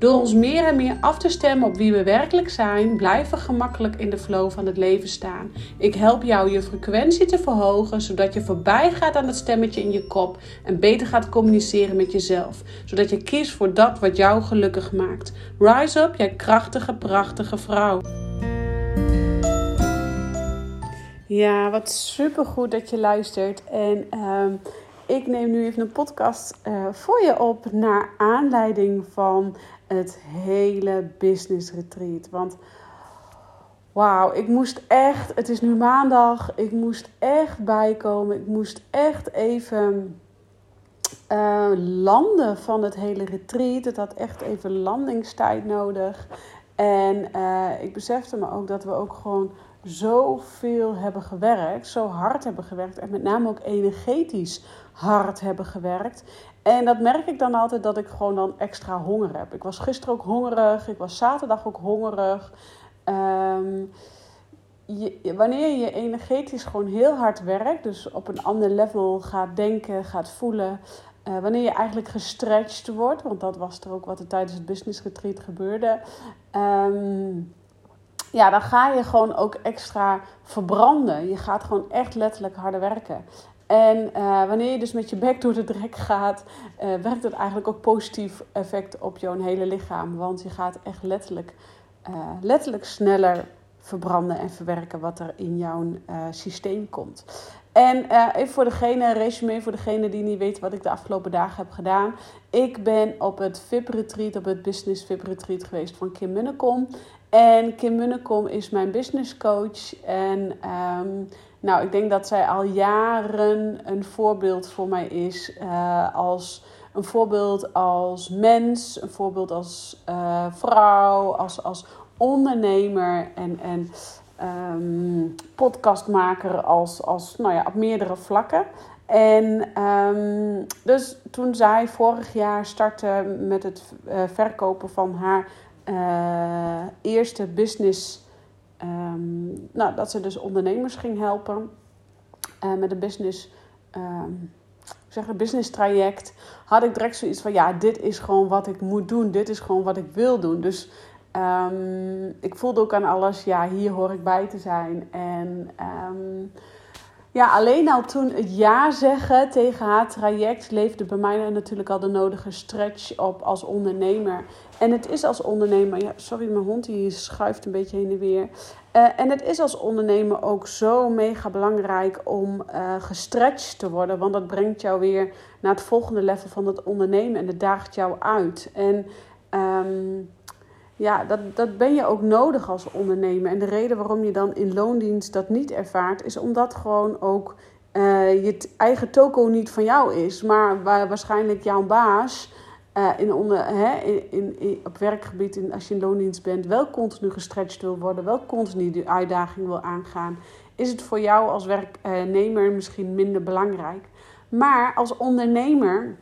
Door ons meer en meer af te stemmen op wie we werkelijk zijn, blijven we gemakkelijk in de flow van het leven staan. Ik help jou je frequentie te verhogen, zodat je voorbij gaat aan het stemmetje in je kop en beter gaat communiceren met jezelf, zodat je kiest voor dat wat jou gelukkig maakt. Rise up, jij krachtige, prachtige vrouw. Ja, wat super goed dat je luistert. En uh, ik neem nu even een podcast uh, voor je op naar aanleiding van het hele business retreat. Want wauw, ik moest echt, het is nu maandag, ik moest echt bijkomen. Ik moest echt even uh, landen van het hele retreat. Het had echt even landingstijd nodig. En uh, ik besefte me ook dat we ook gewoon zoveel hebben gewerkt, zo hard hebben gewerkt en met name ook energetisch hard hebben gewerkt. En dat merk ik dan altijd dat ik gewoon dan extra honger heb. Ik was gisteren ook hongerig, ik was zaterdag ook hongerig. Je, wanneer je energetisch gewoon heel hard werkt, dus op een ander level gaat denken, gaat voelen, uh, wanneer je eigenlijk gestretched wordt, want dat was er ook wat er tijdens het business retreat gebeurde. Um, ja, dan ga je gewoon ook extra verbranden. Je gaat gewoon echt letterlijk harder werken. En uh, wanneer je dus met je bek door de drek gaat, uh, werkt het eigenlijk ook positief effect op jouw hele lichaam. Want je gaat echt letterlijk, uh, letterlijk sneller verbranden en verwerken wat er in jouw systeem komt. En even voor degene, resume voor degene die niet weet wat ik de afgelopen dagen heb gedaan. Ik ben op het VIP retreat, op het business VIP retreat geweest van Kim Munnekom. En Kim Munnekom is mijn business coach. En um, nou, ik denk dat zij al jaren een voorbeeld voor mij is. Uh, als een voorbeeld als mens, een voorbeeld als uh, vrouw, als, als ondernemer en, en um, podcastmaker als, als, nou ja, op meerdere vlakken. En um, dus toen zij vorig jaar startte met het uh, verkopen van haar eerste business. Um, nou, dat ze dus ondernemers ging helpen uh, met een business. Um, business traject. Had ik direct zoiets van: ja, dit is gewoon wat ik moet doen. Dit is gewoon wat ik wil doen. Dus um, ik voelde ook aan alles: ja, hier hoor ik bij te zijn. En ja, alleen al toen het ja zeggen tegen haar traject leefde bij mij natuurlijk al de nodige stretch op als ondernemer. En het is als ondernemer, sorry, mijn hond die schuift een beetje heen en weer. Uh, en het is als ondernemer ook zo mega belangrijk om uh, gestretched te worden, want dat brengt jou weer naar het volgende level van het ondernemen en dat daagt jou uit. En um, ja, dat, dat ben je ook nodig als ondernemer. En de reden waarom je dan in loondienst dat niet ervaart, is omdat gewoon ook uh, je eigen toko niet van jou is, maar waar waarschijnlijk jouw baas uh, in onder, hè, in, in, op werkgebied, in, als je in loondienst bent, wel continu gestretched wil worden, wel continu die uitdaging wil aangaan, is het voor jou als werknemer misschien minder belangrijk. Maar als ondernemer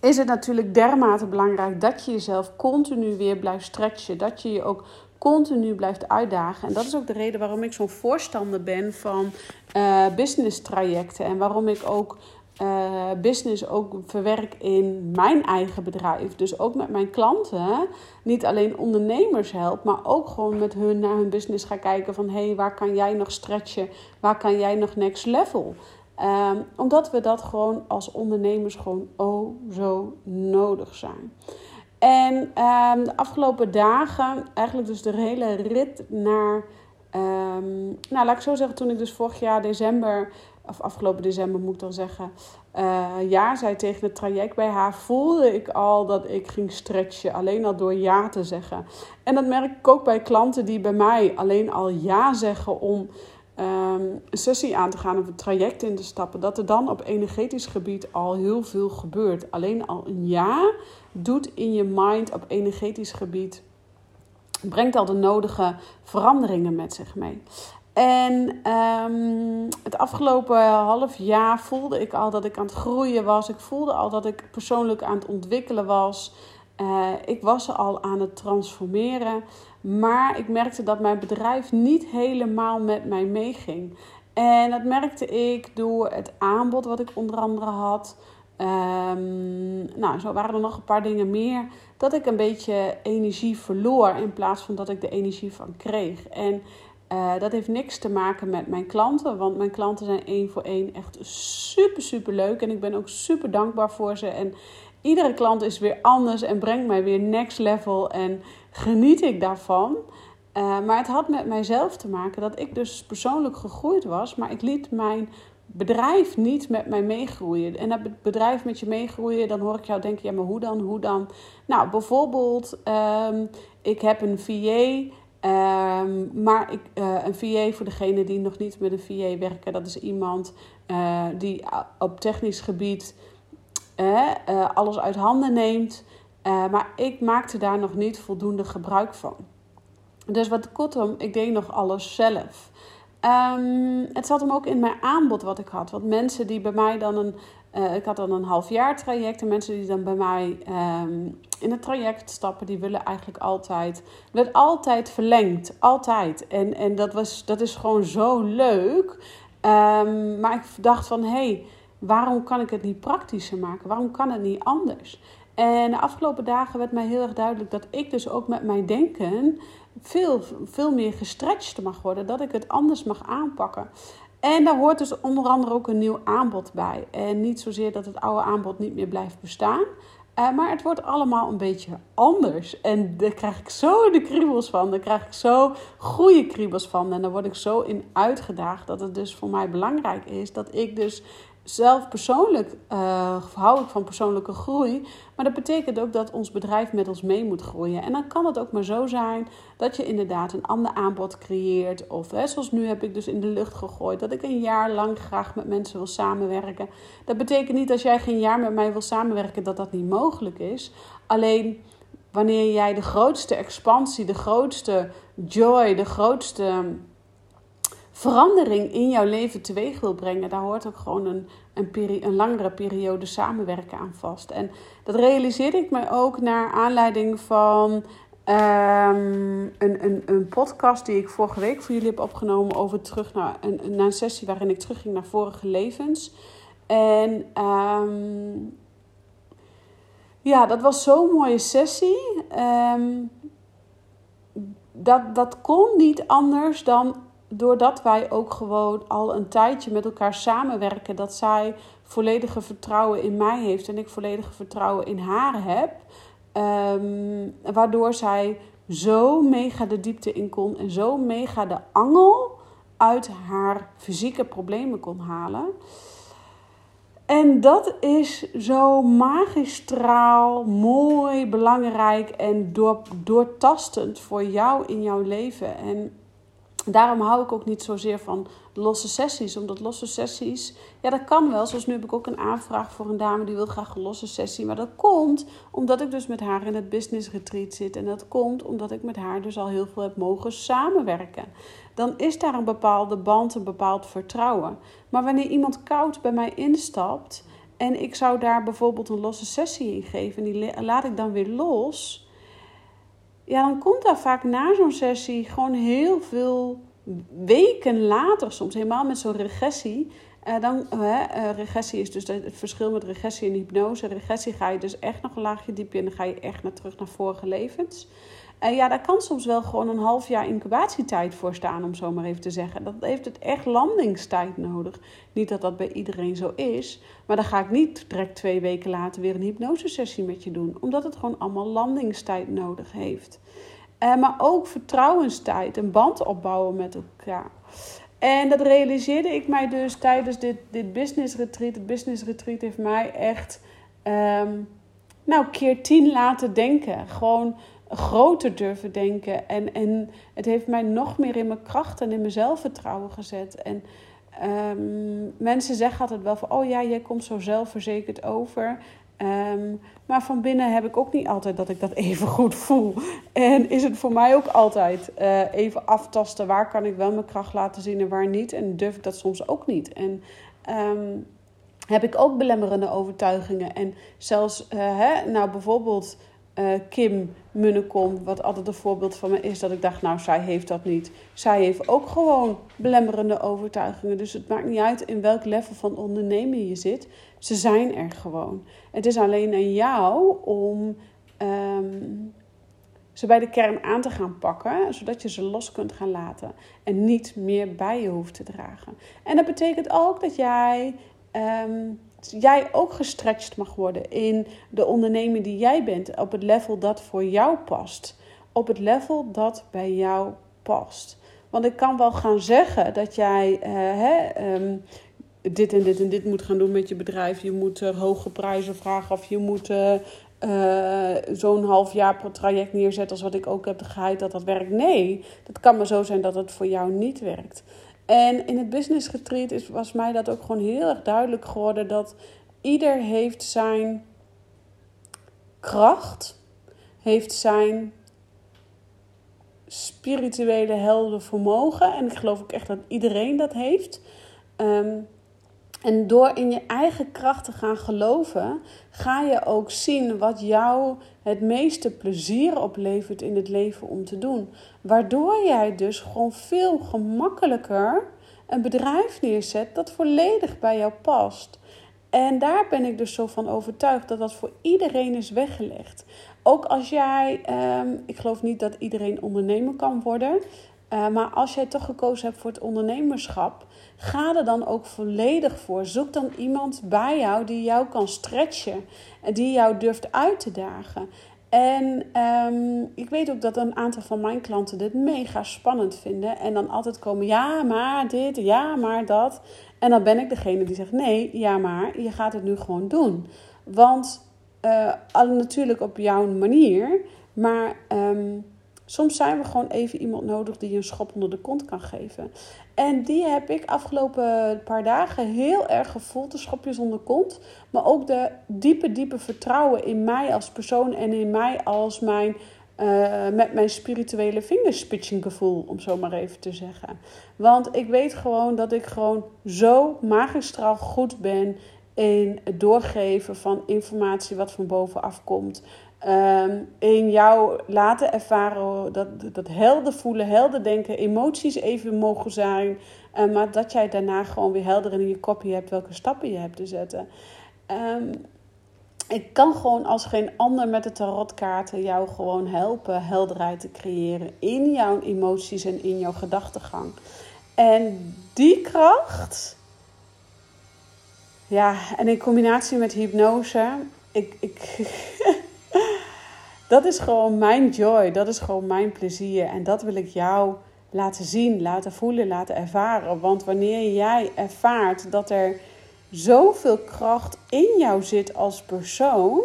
is het natuurlijk dermate belangrijk dat je jezelf continu weer blijft stretchen. Dat je je ook continu blijft uitdagen. En dat is ook de reden waarom ik zo'n voorstander ben van uh, business trajecten. En waarom ik ook uh, business ook verwerk in mijn eigen bedrijf. Dus ook met mijn klanten. Niet alleen ondernemers help, maar ook gewoon met hun naar hun business ga kijken van hé, hey, waar kan jij nog stretchen? Waar kan jij nog next level? Um, omdat we dat gewoon als ondernemers gewoon oh zo nodig zijn. En um, de afgelopen dagen, eigenlijk dus de hele rit naar, um, nou laat ik zo zeggen, toen ik dus vorig jaar december, of afgelopen december moet ik dan zeggen, uh, ja zei tegen het traject bij haar, voelde ik al dat ik ging stretchen, alleen al door ja te zeggen. En dat merk ik ook bij klanten die bij mij alleen al ja zeggen om ehm, een sessie aan te gaan of een traject in te stappen, dat er dan op energetisch gebied al heel veel gebeurt. Alleen al een ja doet in je mind op energetisch gebied, brengt al de nodige veranderingen met zich mee. En um, het afgelopen half jaar voelde ik al dat ik aan het groeien was. Ik voelde al dat ik persoonlijk aan het ontwikkelen was. Uh, ik was al aan het transformeren. Maar ik merkte dat mijn bedrijf niet helemaal met mij meeging. En dat merkte ik door het aanbod wat ik onder andere had. Um, nou, zo waren er nog een paar dingen meer. Dat ik een beetje energie verloor in plaats van dat ik de energie van kreeg. En uh, dat heeft niks te maken met mijn klanten, want mijn klanten zijn één voor één echt super, super leuk. En ik ben ook super dankbaar voor ze. En iedere klant is weer anders en brengt mij weer next level en geniet ik daarvan. Uh, maar het had met mijzelf te maken dat ik dus persoonlijk gegroeid was, maar ik liet mijn bedrijf niet met mij meegroeien. En dat bedrijf met je meegroeien, dan hoor ik jou denken, ja, maar hoe dan, hoe dan? Nou, bijvoorbeeld, um, ik heb een VA Um, maar ik, uh, een VA, voor degene die nog niet met een VA werken, dat is iemand uh, die op technisch gebied alles uit handen neemt. Maar ik maakte daar nog niet voldoende gebruik van. Dus wat kortom, ik deed nog alles zelf. Um, het zat hem ook in mijn aanbod wat ik had. Want mensen die bij mij dan een. ik had dan een half jaar traject. En mensen die dan bij mij um, in het traject stappen, die willen eigenlijk altijd. werd altijd verlengd. Altijd. En, en dat, was, dat is gewoon zo leuk. Um, maar ik dacht van hé, hey, waarom kan ik het niet praktischer maken? Waarom kan het niet anders? En de afgelopen dagen werd mij heel erg duidelijk dat ik dus ook met mijn denken veel, veel meer gestretched mag worden. Dat ik het anders mag aanpakken. En daar hoort dus onder andere ook een nieuw aanbod bij. En niet zozeer dat het oude aanbod niet meer blijft bestaan. Uh, maar het wordt allemaal een beetje anders. En daar krijg ik zo de kriebels van. Daar krijg ik zo goede kriebels van. En daar word ik zo in uitgedaagd dat het dus voor mij belangrijk is dat ik dus zelf persoonlijk uh, hou ik van persoonlijke groei. Maar dat betekent ook dat ons bedrijf met ons mee moet groeien. En dan kan het ook maar zo zijn dat je inderdaad een ander aanbod creëert. Of hè, zoals nu heb ik dus in de lucht gegooid dat ik een jaar lang graag met mensen wil samenwerken. Dat betekent niet als jij geen jaar met mij wil samenwerken dat dat niet mogelijk is. Alleen wanneer jij de grootste expansie, de grootste joy, de grootste verandering in jouw leven teweeg wil brengen, daar hoort ook gewoon een, een, peri een langere periode samenwerken aan vast. En dat realiseerde ik me ook naar aanleiding van um, een, een, een podcast die ik vorige week voor jullie heb opgenomen over terug naar een, een sessie waarin ik terugging naar vorige levens. En um, ja, dat was zo'n mooie sessie. Um, dat, dat kon niet anders dan doordat wij ook gewoon al een tijdje met elkaar samenwerken, dat zij volledige vertrouwen in mij heeft en ik volledige vertrouwen in haar heb. Um, waardoor zij zo mega de diepte in kon en zo mega de angel uit haar fysieke problemen kon halen. En dat is zo magistraal, mooi, belangrijk en door, doortastend voor jou in jouw leven. En Daarom hou ik ook niet zozeer van losse sessies. Omdat losse sessies, ja, dat kan wel. Zoals nu heb ik ook een aanvraag voor een dame die wil graag een losse sessie. Maar dat komt omdat ik dus met haar in het business retreat zit. En dat komt omdat ik met haar dus al heel veel heb mogen samenwerken. Dan is daar een bepaalde band, een bepaald vertrouwen. Maar wanneer iemand koud bij mij instapt en ik zou daar bijvoorbeeld een losse sessie in geven en die laat ik dan weer los ja, dan komt daar vaak na zo'n sessie gewoon heel veel weken later, soms helemaal met zo'n regressie. Uh, dan, uh, regressie is dus het verschil met regressie en hypnose. Regressie ga je dus echt nog een laagje dieper en dan ga je echt naar terug naar vorige levens. En ja, daar kan soms wel gewoon een half jaar incubatietijd voor staan, om zo maar even te zeggen. Dat heeft het echt landingstijd nodig. Niet dat dat bij iedereen zo is, maar dan ga ik niet direct twee weken later weer een hypnosesessie met je doen, omdat het gewoon allemaal landingstijd nodig heeft. Uh, maar ook vertrouwenstijd, een band opbouwen met elkaar. En dat realiseerde ik mij dus tijdens dit, dit business retreat. Het business retreat heeft mij echt, um, nou, keer tien laten denken. Gewoon groter durven denken. En, en het heeft mij nog meer in mijn kracht en in mijn zelfvertrouwen gezet. En um, mensen zeggen altijd wel van, oh ja, jij komt zo zelfverzekerd over. Um, maar van binnen heb ik ook niet altijd dat ik dat even goed voel. En is het voor mij ook altijd uh, even aftasten waar kan ik wel mijn kracht laten zien en waar niet. En durf ik dat soms ook niet. En um, heb ik ook belemmerende overtuigingen. En zelfs, uh, hè, nou bijvoorbeeld uh, Kim Munnekom, wat altijd een voorbeeld van me is, dat ik dacht, nou, zij heeft dat niet. Zij heeft ook gewoon belemmerende overtuigingen. Dus het maakt niet uit in welk level van onderneming je zit. Ze zijn er gewoon. Het is alleen aan jou om um, ze bij de kern aan te gaan pakken, zodat je ze los kunt gaan laten en niet meer bij je hoeft te dragen. En dat betekent ook dat jij um, jij ook gestretched mag worden in de onderneming die jij bent, op het level dat voor jou past, op het level dat bij jou past. Want ik kan wel gaan zeggen dat jij uh, hè, um, dit en dit en dit moet gaan doen met je bedrijf. Je moet uh, hoge prijzen vragen of je moet uh, zo'n half jaar per traject neerzetten als wat ik ook heb geheid dat dat werkt. Nee, dat kan maar zo zijn dat het voor jou niet werkt. En in het business retreat is, was mij dat ook gewoon heel erg duidelijk geworden dat ieder heeft zijn kracht, heeft zijn spirituele helder vermogen. En ik geloof ook echt dat iedereen dat heeft. Um, en door in je eigen kracht te gaan geloven, ga je ook zien wat jou het meeste plezier oplevert in het leven om te doen. Waardoor jij dus gewoon veel gemakkelijker een bedrijf neerzet dat volledig bij jou past. En daar ben ik dus zo van overtuigd dat dat voor iedereen is weggelegd. Ook als jij, um, ik geloof niet dat iedereen ondernemer kan worden. Uh, maar als jij toch gekozen hebt voor het ondernemerschap, ga er dan ook volledig voor. Zoek dan iemand bij jou die jou kan stretchen en die jou durft uit te dagen. En um, ik weet ook dat een aantal van mijn klanten dit mega spannend vinden. En dan altijd komen, ja, maar dit, ja, maar dat. En dan ben ik degene die zegt, nee, ja, maar je gaat het nu gewoon doen. Want uh, natuurlijk op jouw manier, maar um, Soms zijn we gewoon even iemand nodig die je een schop onder de kont kan geven. En die heb ik afgelopen paar dagen heel erg gevoeld, de schopjes onder de kont. Maar ook de diepe, diepe vertrouwen in mij als persoon en in mij als mijn, uh, met mijn spirituele fingerspitching gevoel, om zo maar even te zeggen. Want ik weet gewoon dat ik gewoon zo magistraal goed ben in het doorgeven van informatie wat van bovenaf komt. Um, in jou laten ervaren dat, dat helder voelen, helder denken, emoties even mogen zijn. Uh, maar dat jij daarna gewoon weer helder in je kopje hebt welke stappen je hebt te zetten. Um, ik kan gewoon als geen ander met de tarotkaarten jou gewoon helpen helderheid te creëren in jouw emoties en in jouw gedachtegang. En die kracht, ja, en in combinatie met hypnose, ik, ik dat is gewoon mijn joy, dat is gewoon mijn plezier. En dat wil ik jou laten zien, laten voelen, laten ervaren. Want wanneer jij ervaart dat er zoveel kracht in jou zit als persoon,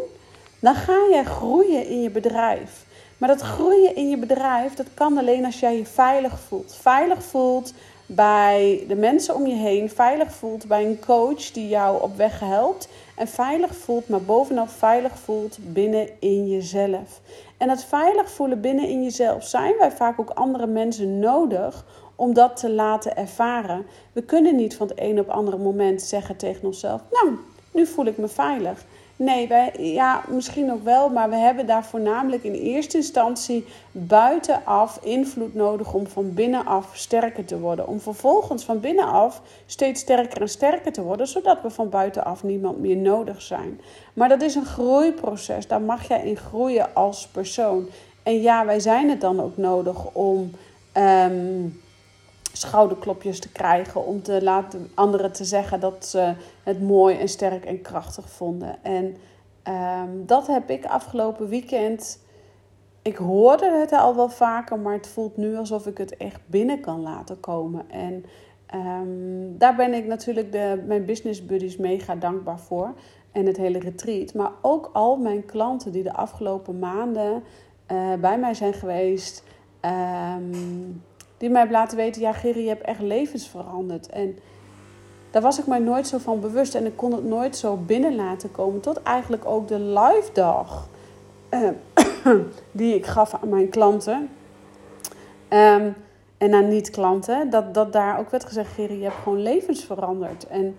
dan ga jij groeien in je bedrijf. Maar dat groeien in je bedrijf, dat kan alleen als jij je veilig voelt. Veilig voelt bij de mensen om je heen, veilig voelt bij een coach die jou op weg helpt en veilig voelt, maar bovenal veilig voelt binnen in jezelf. En het veilig voelen binnen in jezelf zijn wij vaak ook andere mensen nodig om dat te laten ervaren. We kunnen niet van het een op andere moment zeggen tegen onszelf: Nou, nu voel ik me veilig. Nee, wij, ja, misschien ook wel, maar we hebben daar voornamelijk in eerste instantie buitenaf invloed nodig om van binnenaf sterker te worden. Om vervolgens van binnenaf steeds sterker en sterker te worden, zodat we van buitenaf niemand meer nodig zijn. Maar dat is een groeiproces, daar mag jij in groeien als persoon. En ja, wij zijn het dan ook nodig om. Um, schouderklopjes te krijgen. Om te laten anderen te zeggen dat ze het mooi en sterk en krachtig vonden. En ehm, dat heb ik afgelopen weekend. Ik hoorde het al wel vaker, maar het voelt nu alsof ik het echt binnen kan laten komen. En um, daar ben ik natuurlijk de, mijn business buddies mega dankbaar voor. En het hele retreat. Maar ook al mijn klanten die de afgelopen maanden bij mij zijn geweest. Ehm, die mij hebben laten weten, ja Gerry, je hebt echt levens veranderd. En daar was ik mij nooit zo van bewust. En ik kon het nooit zo binnen laten komen. Tot eigenlijk ook de live dag uh, die ik gaf aan mijn klanten. Ehm, en aan niet-klanten. Dat, dat daar ook werd gezegd, Gerry, je hebt gewoon levens veranderd. En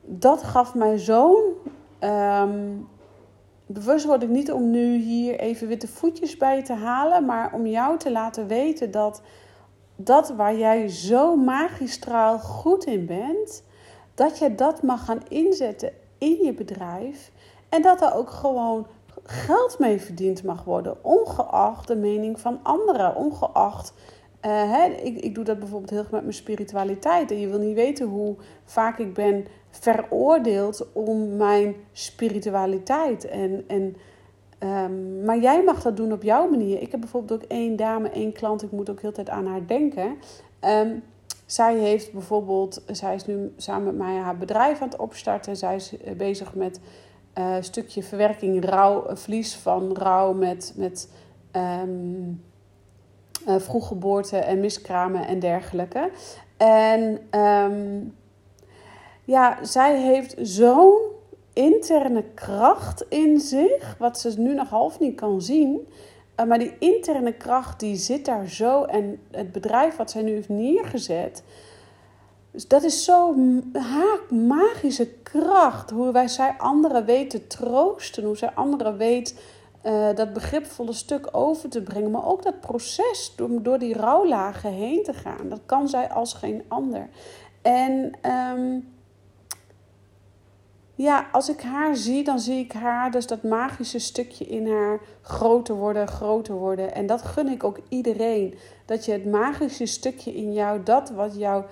dat gaf mij zo'n um, bewust word ik niet om nu hier even witte voetjes bij te halen, maar om jou te laten weten dat dat waar jij zo magistraal goed in bent, dat je dat mag gaan inzetten in je bedrijf en dat er ook gewoon geld mee verdiend mag worden, ongeacht de mening van anderen, ongeacht uh, hè, ik, ik doe dat bijvoorbeeld heel erg met mijn spiritualiteit. En je wil niet weten hoe vaak ik ben veroordeeld om mijn spiritualiteit. En, en, um, maar jij mag dat doen op jouw manier. Ik heb bijvoorbeeld ook één dame, één klant. Ik moet ook heel tijd aan haar denken. Um, zij heeft bijvoorbeeld, zij is nu samen met mij haar bedrijf aan het opstarten. Zij is eh, bezig met een stukje verwerking rouw, vlies van rouw met, met um, uh, vroeggeboorte en miskramen en dergelijke. En um, ja, zij heeft zo'n interne kracht in zich, wat ze nu nog half niet kan zien. Uh, maar die interne kracht die zit daar zo. En het bedrijf wat zij nu heeft neergezet. Dus dat is zo haar magische kracht. Hoe wij zij anderen weten troosten. Hoe zij anderen weet uh, dat begripvolle stuk over te brengen. Maar ook dat proces door, door die rouwlagen heen te gaan. Dat kan zij als geen ander. En um, ja, als ik haar zie, dan zie ik haar, dus dat magische stukje in haar groter worden, groter worden. En dat gun ik ook iedereen. Dat je het magische stukje in jou, dat wat jou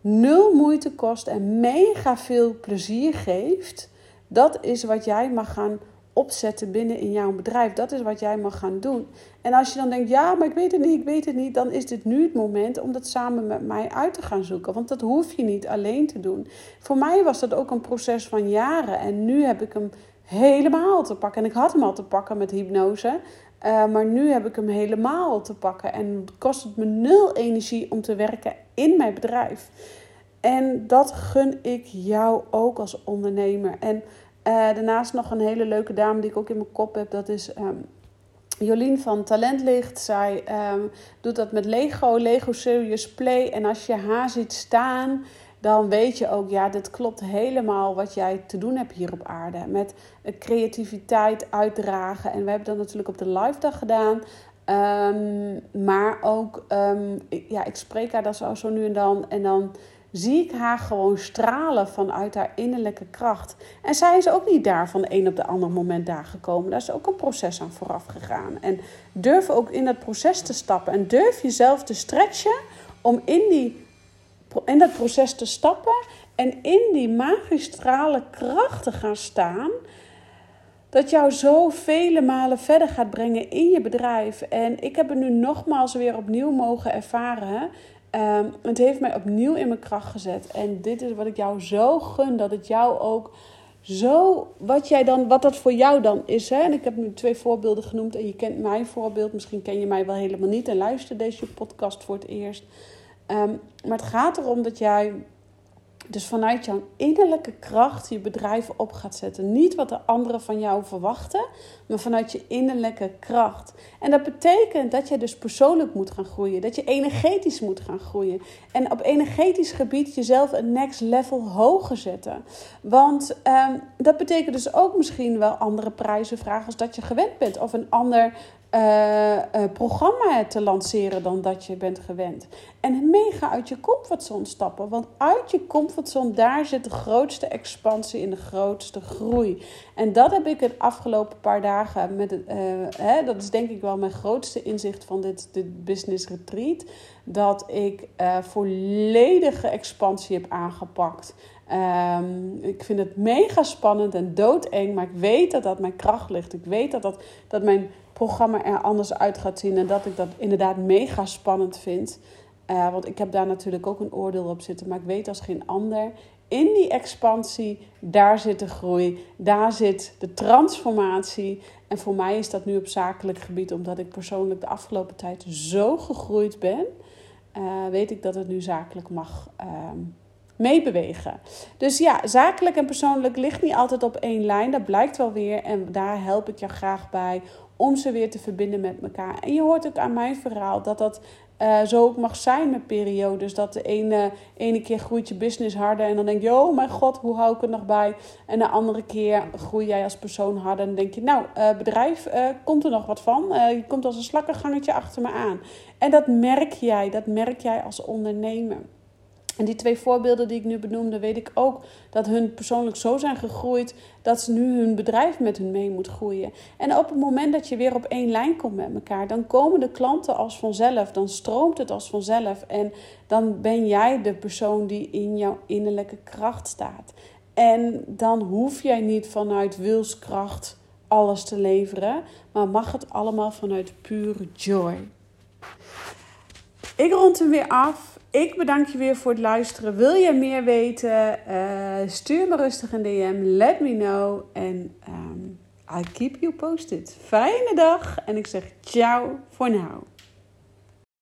nul moeite kost en mega veel plezier geeft, dat is wat jij mag gaan opzetten binnen in jouw bedrijf. Dat is wat jij mag gaan doen. En als je dan denkt, ja, maar ik weet het niet, ik weet het niet, dan is dit nu het moment om dat samen met mij uit te gaan zoeken. Want dat hoef je niet alleen te doen. Voor mij was dat ook een proces van jaren. En nu heb ik hem helemaal te pakken. En ik had hem al te pakken met hypnose. Uh, maar nu heb ik hem helemaal te pakken. En kost het me nul energie om te werken in mijn bedrijf. En dat gun ik jou ook als ondernemer. En uh, daarnaast nog een hele leuke dame die ik ook in mijn kop heb. Dat is um, Jolien van Talentlicht. Zij um, doet dat met Lego, Lego Serious Play. En als je haar ziet staan, dan weet je ook, ja, dit klopt helemaal wat jij te doen hebt hier op aarde. Met creativiteit uitdragen. En we hebben dat natuurlijk op de live dag gedaan. Um, maar ook, ja, ik spreek haar dat zo nu en dan. En dan zie ik haar gewoon stralen vanuit haar innerlijke kracht. En zij is ook niet daar van de een op de andere moment daar gekomen. Daar is ook een proces aan vooraf gegaan. En durf ook in dat proces te stappen. En durf jezelf te stretchen om in, die, in dat proces te stappen. En in die magistrale kracht te gaan staan. Dat jou zo vele malen verder gaat brengen in je bedrijf. En ik heb het nu nogmaals weer opnieuw mogen ervaren. Um, het heeft mij opnieuw in mijn kracht gezet. En dit is wat ik jou zo gun. Dat het jou ook zo. Wat, jij dan, wat dat voor jou dan is. Hè? En ik heb nu twee voorbeelden genoemd. En je kent mijn voorbeeld. Misschien ken je mij wel helemaal niet. En luister deze podcast voor het eerst. Um, maar het gaat erom dat jij dus vanuit jouw innerlijke kracht je bedrijf op gaat zetten. Niet wat de anderen van jou verwachten, maar vanuit je innerlijke kracht. En dat betekent dat je dus persoonlijk moet gaan groeien. Dat je energetisch moet gaan groeien. En op energetisch gebied jezelf een next level hoger zetten. Want um, dat betekent dus ook misschien wel andere prijzen vragen als dat je gewend bent. Of een ander uh, uh, programma te lanceren dan dat je bent gewend. En mega uit je comfortzone stappen. Want uit je comfortzone, daar zit de grootste expansie en de grootste groei. En dat heb ik het afgelopen paar dagen met uh, hè, dat is denk ik wel mijn grootste inzicht van dit, dit business retreat. Dat ik volledige expansie heb aangepakt. Um, ik vind het mega spannend en doodeng, maar ik weet dat dat mijn kracht ligt. Ik weet dat, dat, dat mijn programma er anders uit gaat zien en dat ik dat inderdaad mega spannend vind. Uh, want ik heb daar natuurlijk ook een oordeel op zitten. Maar ik weet als geen ander. In die expansie, daar zit de groei. Daar zit de transformatie. En voor mij is dat nu op zakelijk gebied, omdat ik persoonlijk de afgelopen tijd zo gegroeid ben. Uh, weet ik dat het nu zakelijk mag uh, meebewegen. Dus ja, zakelijk en persoonlijk ligt niet altijd op één lijn. Dat blijkt wel weer. En daar help ik jou graag bij om ze weer te verbinden met elkaar. En je hoort ook aan mijn verhaal dat dat uh, zo ook mag zijn met periodes. Dat de ene, ene keer groeit je business harder en dan denk je, oh mijn god, hoe hou ik het nog bij? En de andere keer groei jij als persoon harder en denk je, nou, uh, bedrijf, uh, komt er nog wat van? je komt als een slakkengangetje achter me aan. En dat merk jij, dat merk jij als ondernemer. En die twee voorbeelden die ik nu benoemde, weet ik ook dat hun persoonlijk zo zijn gegroeid dat ze nu hun bedrijf met hun mee moet groeien. En op het moment dat je weer op één lijn komt met elkaar, dan komen de klanten als vanzelf, dan stroomt het als vanzelf. En dan ben jij de persoon die in jouw innerlijke kracht staat. En dan hoef jij niet vanuit wilskracht alles te leveren, maar mag het allemaal vanuit pure joy. Ik rond hem weer af. Ik bedank je weer voor het luisteren. Wil je meer weten? Uh, stuur me rustig een DM. Let me know. En um, keep you posted. Fijne dag. En ik zeg ciao voor nu.